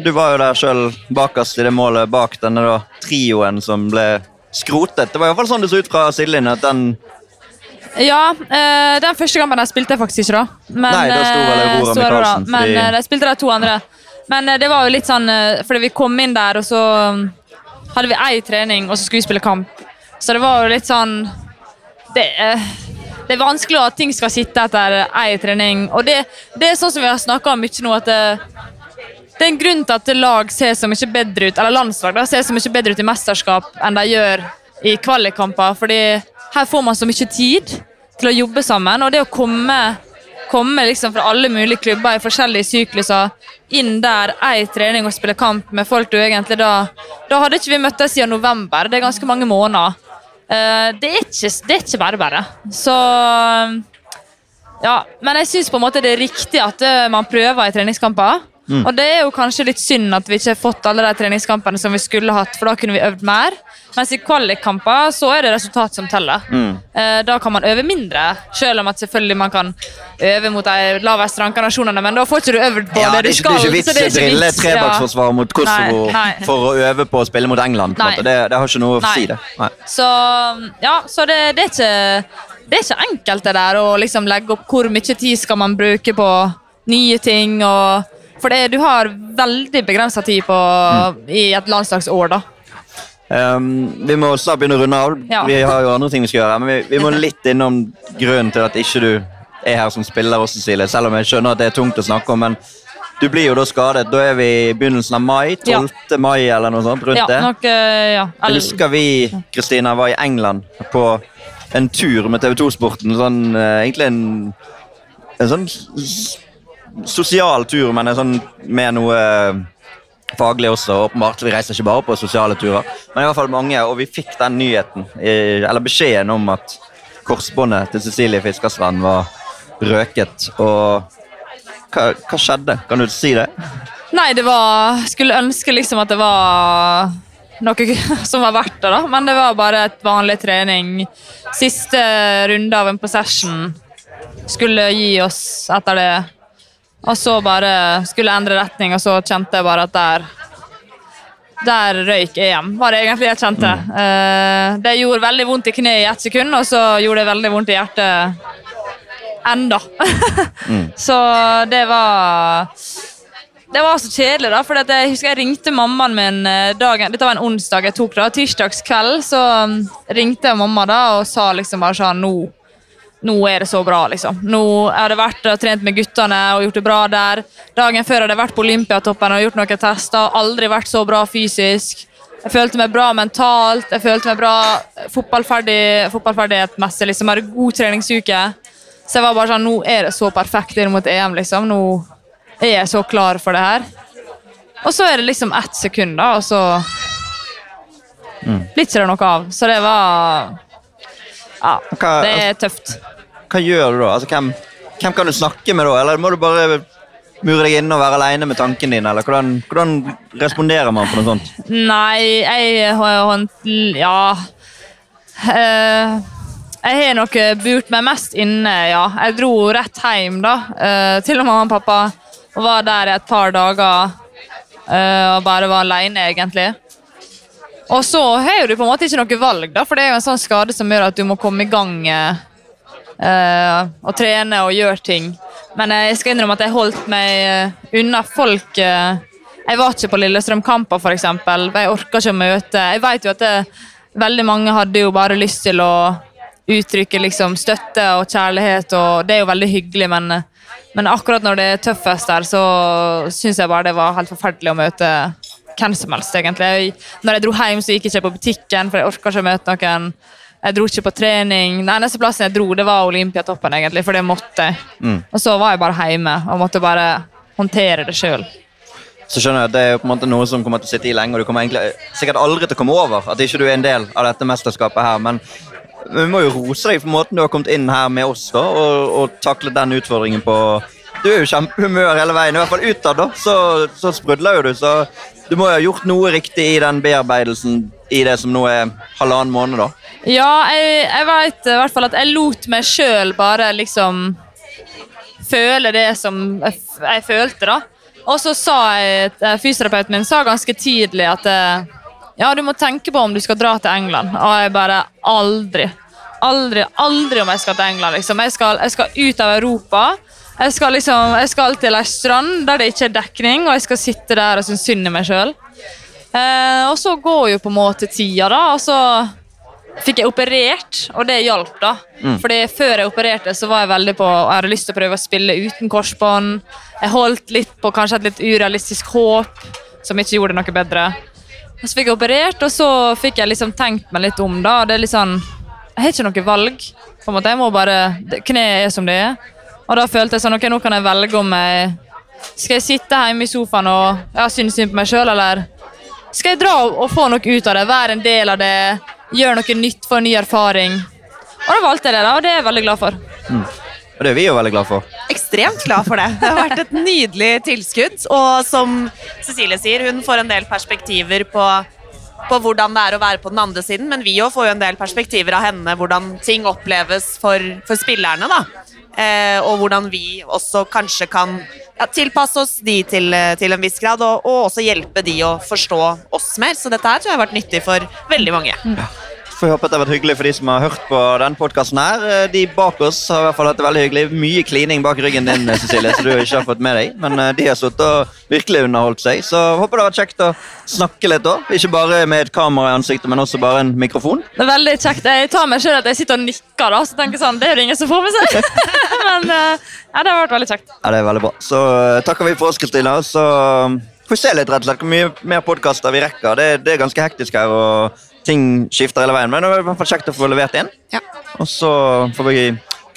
Du var jo der sjøl bakerst i det målet bak denne da, trioen som ble skrotet. Det var i hvert fall sånn det så ut fra sidelinjen. at den Ja, øh, den første kampen der spilte jeg faktisk ikke, da. Men, Nei, da sto vel Aurora Michaelsen, Men fordi- de spilte de to andre. Men eh, det var jo litt sånn eh, Fordi vi kom inn der, og så um, hadde vi ei trening, og så skulle vi spille kamp. Så det var jo litt sånn Det, eh, det er vanskelig at ting skal sitte etter ei trening. Og det, det er sånn som vi har snakka om mye nå, at det, det er en grunn til at lag ser så mye bedre ut eller landslag da, ser så mye bedre ut i mesterskap enn de gjør i kvalikkamper. fordi her får man så mye tid til å jobbe sammen. Og det å komme, komme liksom fra alle mulige klubber i forskjellige sykluser inn der ei trening og spille kamp med folk du egentlig da Da hadde ikke vi møttes siden november. Det er ganske mange måneder. Uh, det, er ikke, det er ikke bare bare. Så ja, Men jeg syns det er riktig at man prøver i treningskamper. Mm. Og det er jo kanskje litt synd at vi ikke har fått alle de treningskampene som vi skulle hatt, for da kunne vi øvd mer. Mens i kvalikkamper så er det resultat som teller. Mm. Eh, da kan man øve mindre, selv om at selvfølgelig man kan øve mot de lavest ranka nasjonene, men da får ikke du øvd på ja, det du skal. Det er ikke vits å drille trebaksforsvaret mot Kosovo nei, nei. for å øve på å spille mot England. Det, det, har ikke noe å si, det. Så, ja, så det, det, er ikke, det er ikke enkelt det der å liksom legge opp hvor mye tid skal man bruke på nye ting. og for det, du har veldig begrensa tid på, mm. i et landslagsår, da. Um, vi må snart begynne å runde av. Ja. Vi har jo andre ting vi skal gjøre. Men vi, vi, må litt innom grunnen til at ikke du er her som spiller også, Cecilie. Selv om jeg skjønner at det er tungt å snakke om. men du blir jo da skadet. Da er vi i begynnelsen av mai. 12. Ja. mai eller noe sånt. rundt ja, det. Nok, uh, ja. Jeg husker vi Kristina, var i England på en tur med TV 2-sporten. Sånn, uh, egentlig en, en sånn sosial tur, men sånn med noe eh, faglig også. åpenbart. Vi reiser ikke bare på sosiale turer, men i hvert fall mange. Og vi fikk den nyheten, eller beskjeden om at korsbåndet til Cecilie Fiskerstrand var røket. Og hva, hva, skjedde? Kan du si det? Nei, det var Skulle ønske liksom at det var noe (laughs) som var verdt det, da. Men det var bare et vanlig trening. Siste runde av en possession skulle gi oss etter det og så bare skulle jeg endre retning, og så kjente jeg bare at der der røyk EM, var det egentlig jeg kjente. Mm. Uh, det gjorde veldig vondt i kneet i ett sekund, og så gjorde det veldig vondt i hjertet enda. (laughs) mm. Så det var Det var så kjedelig, da. For jeg husker jeg ringte mammaen min eh, dagen Dette var en onsdag jeg tok, da. Tirsdagskveld så mm, ringte jeg mamma da og sa liksom bare sånn Nå nå er det så bra, liksom. Nå jeg det vært og trent med guttene og gjort det bra der. Dagen før hadde jeg vært på Olympiatoppen og gjort noen tester. Aldri vært så bra fysisk. Jeg følte meg bra mentalt. Jeg følte meg bra fotballferdig, fotballferdighetsmessig. Liksom. Jeg hadde god treningsuke. Så jeg var bare sånn Nå er det så perfekt inn mot EM, liksom. Nå er jeg så klar for det her. Og så er det liksom ett sekund, da, og så mm. blir ikke det noe av. Så det var Ja, det er tøft hva gjør du da? Altså, hvem, hvem, kan du snakke med da? Eller må du bare mure deg inne og være aleine med tanken din? Eller hvordan, hvordan, responderer man på noe sånt? Nei, jeg har Ja. Uh, jeg har nok burt meg mest inne, ja. Jeg dro rett hjem da, uh, til mamma og pappa. Og var der i et par dager uh, og bare var aleine, egentlig. Og så har du på en måte ikke noe valg, da, for det er jo en sånn skade som gjør at du må komme i gang. Uh, uh, og trene og gjøre ting. Men jeg skal innrømme at jeg holdt meg uh, unna folk. Jeg var ikke på Lillestrøm-kamper, f.eks. Jeg orka ikke å møte. Jeg vet jo at det, veldig mange hadde jo bare lyst til å uttrykke liksom, støtte og kjærlighet, og det er jo veldig hyggelig, men, men akkurat når det er tøffest der, så syns jeg bare det var helt forferdelig å møte hvem som helst, egentlig. Når jeg dro hjem, så gikk jeg ikke på butikken, for jeg orka ikke å møte noen. Jeg dro ikke på trening. Den eneste plassen jeg dro, det var Olympiatoppen, egentlig, for det måtte jeg. Mm. Og så var jeg bare hjemme og måtte bare håndtere det sjøl. Så skjønner jeg at Det er jo på en måte noe som kommer til å sitte i lenge, og du kommer egentlig sikkert aldri til å komme over at ikke du er en del av dette mesterskapet her. men vi må jo rose deg for måten du har kommet inn her med oss da, og, og taklet den utfordringen på Du er jo kjempehumør hele veien, i hvert fall utad, da. Så, så sprudler jo du. Så du må jo ha gjort noe riktig i den bearbeidelsen i det som nå er halvannen måned, da. Ja, jeg, jeg vet i hvert fall at jeg lot meg sjøl bare liksom føle det som jeg, jeg følte, da. Og så sa jeg, eh, fysioterapeuten min sa ganske tidlig at eh, ja, du må tenke på om du skal dra til England. Og jeg bare aldri. Aldri, aldri om jeg skal til England. liksom. Jeg skal, jeg skal ut av Europa. Jeg skal, liksom, jeg skal til ei strand der det ikke er dekning, og jeg skal sitte der og synes synd i meg sjøl. Eh, og så går jo på en måte tida, da. og så fikk jeg operert, og det hjalp. da. Mm. Fordi Før jeg opererte, så var jeg veldig på Jeg hadde lyst til å prøve å spille uten korsbånd. Jeg holdt litt på kanskje et litt urealistisk håp, som ikke gjorde det noe bedre. Og Så fikk jeg operert, og så fikk jeg liksom tenkt meg litt om. da. Det er litt sånn, Jeg har ikke noe valg. på en måte. Jeg må bare, Kneet er som det er. Og da følte jeg sånn, ok, nå kan jeg velge om jeg skal jeg sitte hjemme i sofaen og ja, synes synd på meg sjøl, eller skal jeg dra og, få noe ut av det? Være en del av det, gjøre noe nytt, få en ny erfaring. Og da valgte jeg det, da, og det er jeg veldig glad for. Mm. Og det er vi jo veldig glad for. Ekstremt glad for det. Det har vært et nydelig tilskudd. Og som Cecilie sier, hun får en del perspektiver på, på hvordan det er å være på den andre siden, men vi òg får jo en del perspektiver av henne, hvordan ting oppleves for, for spillerne. da. Eh, og hvordan vi også kanskje kan ja, tilpasse oss de til, til en viss grad, og, og, også hjelpe de å forstå oss mer. Så dette her tror jeg har vært nyttig for veldig mange. Ja får håpe at det har vært hyggelig for de som har hørt på denne podkasten. Eh, de bak oss har i hvert fall hatt det veldig hyggelig. Mye klining bak ryggen din, eh, Cecilie, så du ikke har fått med deg. Men eh, de har sittet og virkelig underholdt seg. Så håper det har vært kjekt å snakke litt òg. Ikke bare med et kamera i ansiktet, men også bare en mikrofon. Det er veldig kjekt. Jeg tar meg selv at jeg sitter og nikker, da, så tenker sånn, det er det ingen som får med seg. (laughs) men ja, det har vært veldig kjekt. Ja, det er veldig bra. Så takker vi for oss, Kristina. Så får vi se litt rett og slett hvor mye mer podkaster vi rekker. Det, det, er ganske hektisk her. og ting skifter hele veien. Men det var i hvert fall kjekt å få levert inn. Ja. Og så får vi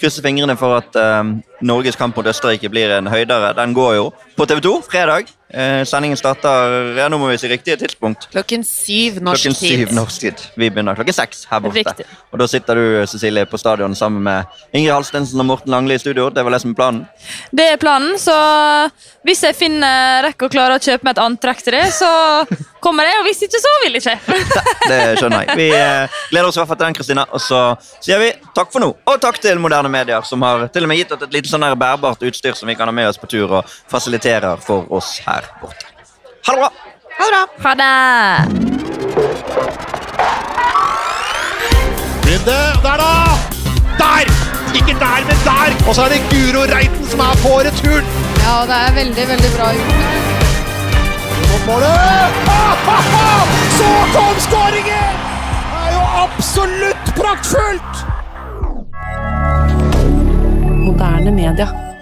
krysse fingrene for at um, Norges kamp mot Østerrike blir en høydere. Den går jo på TV2 fredag. Eh, sendingen starter ja, nå må vi si riktig tidspunkt. Klokken syv norsk klokken syv norsk tid. Vi begynner klokken seks her borte. Riktig. Og Da sitter du Cecilie, på stadion sammen med Ingrid Halstensen og Morten Langli i studio. Det var det som er planen? Det er planen, så hvis jeg finner rekker og klarer å kjøpe meg et antrekk til det, så kommer jeg. Og hvis ikke, så vil jeg ikke. (laughs) det skjønner jeg. Vi eh, gleder oss i hvert fall til den, Kristina. Og så sier vi takk for nå. Og takk til Moderne Medier, som har til og med gitt oss et lite sånn bærbart utstyr som vi kan ha med oss på tur og fasiliterer for oss her borte. Ha det bra! Ha det bra. Ha det. Rydde. Der, da! Der! Ikke der, men der! Og så er det Guro Reiten som er på returen. Ja, det er veldig, veldig bra gjort. Målet! Så kom skåringen! Det er jo absolutt praktfullt! Moderne media.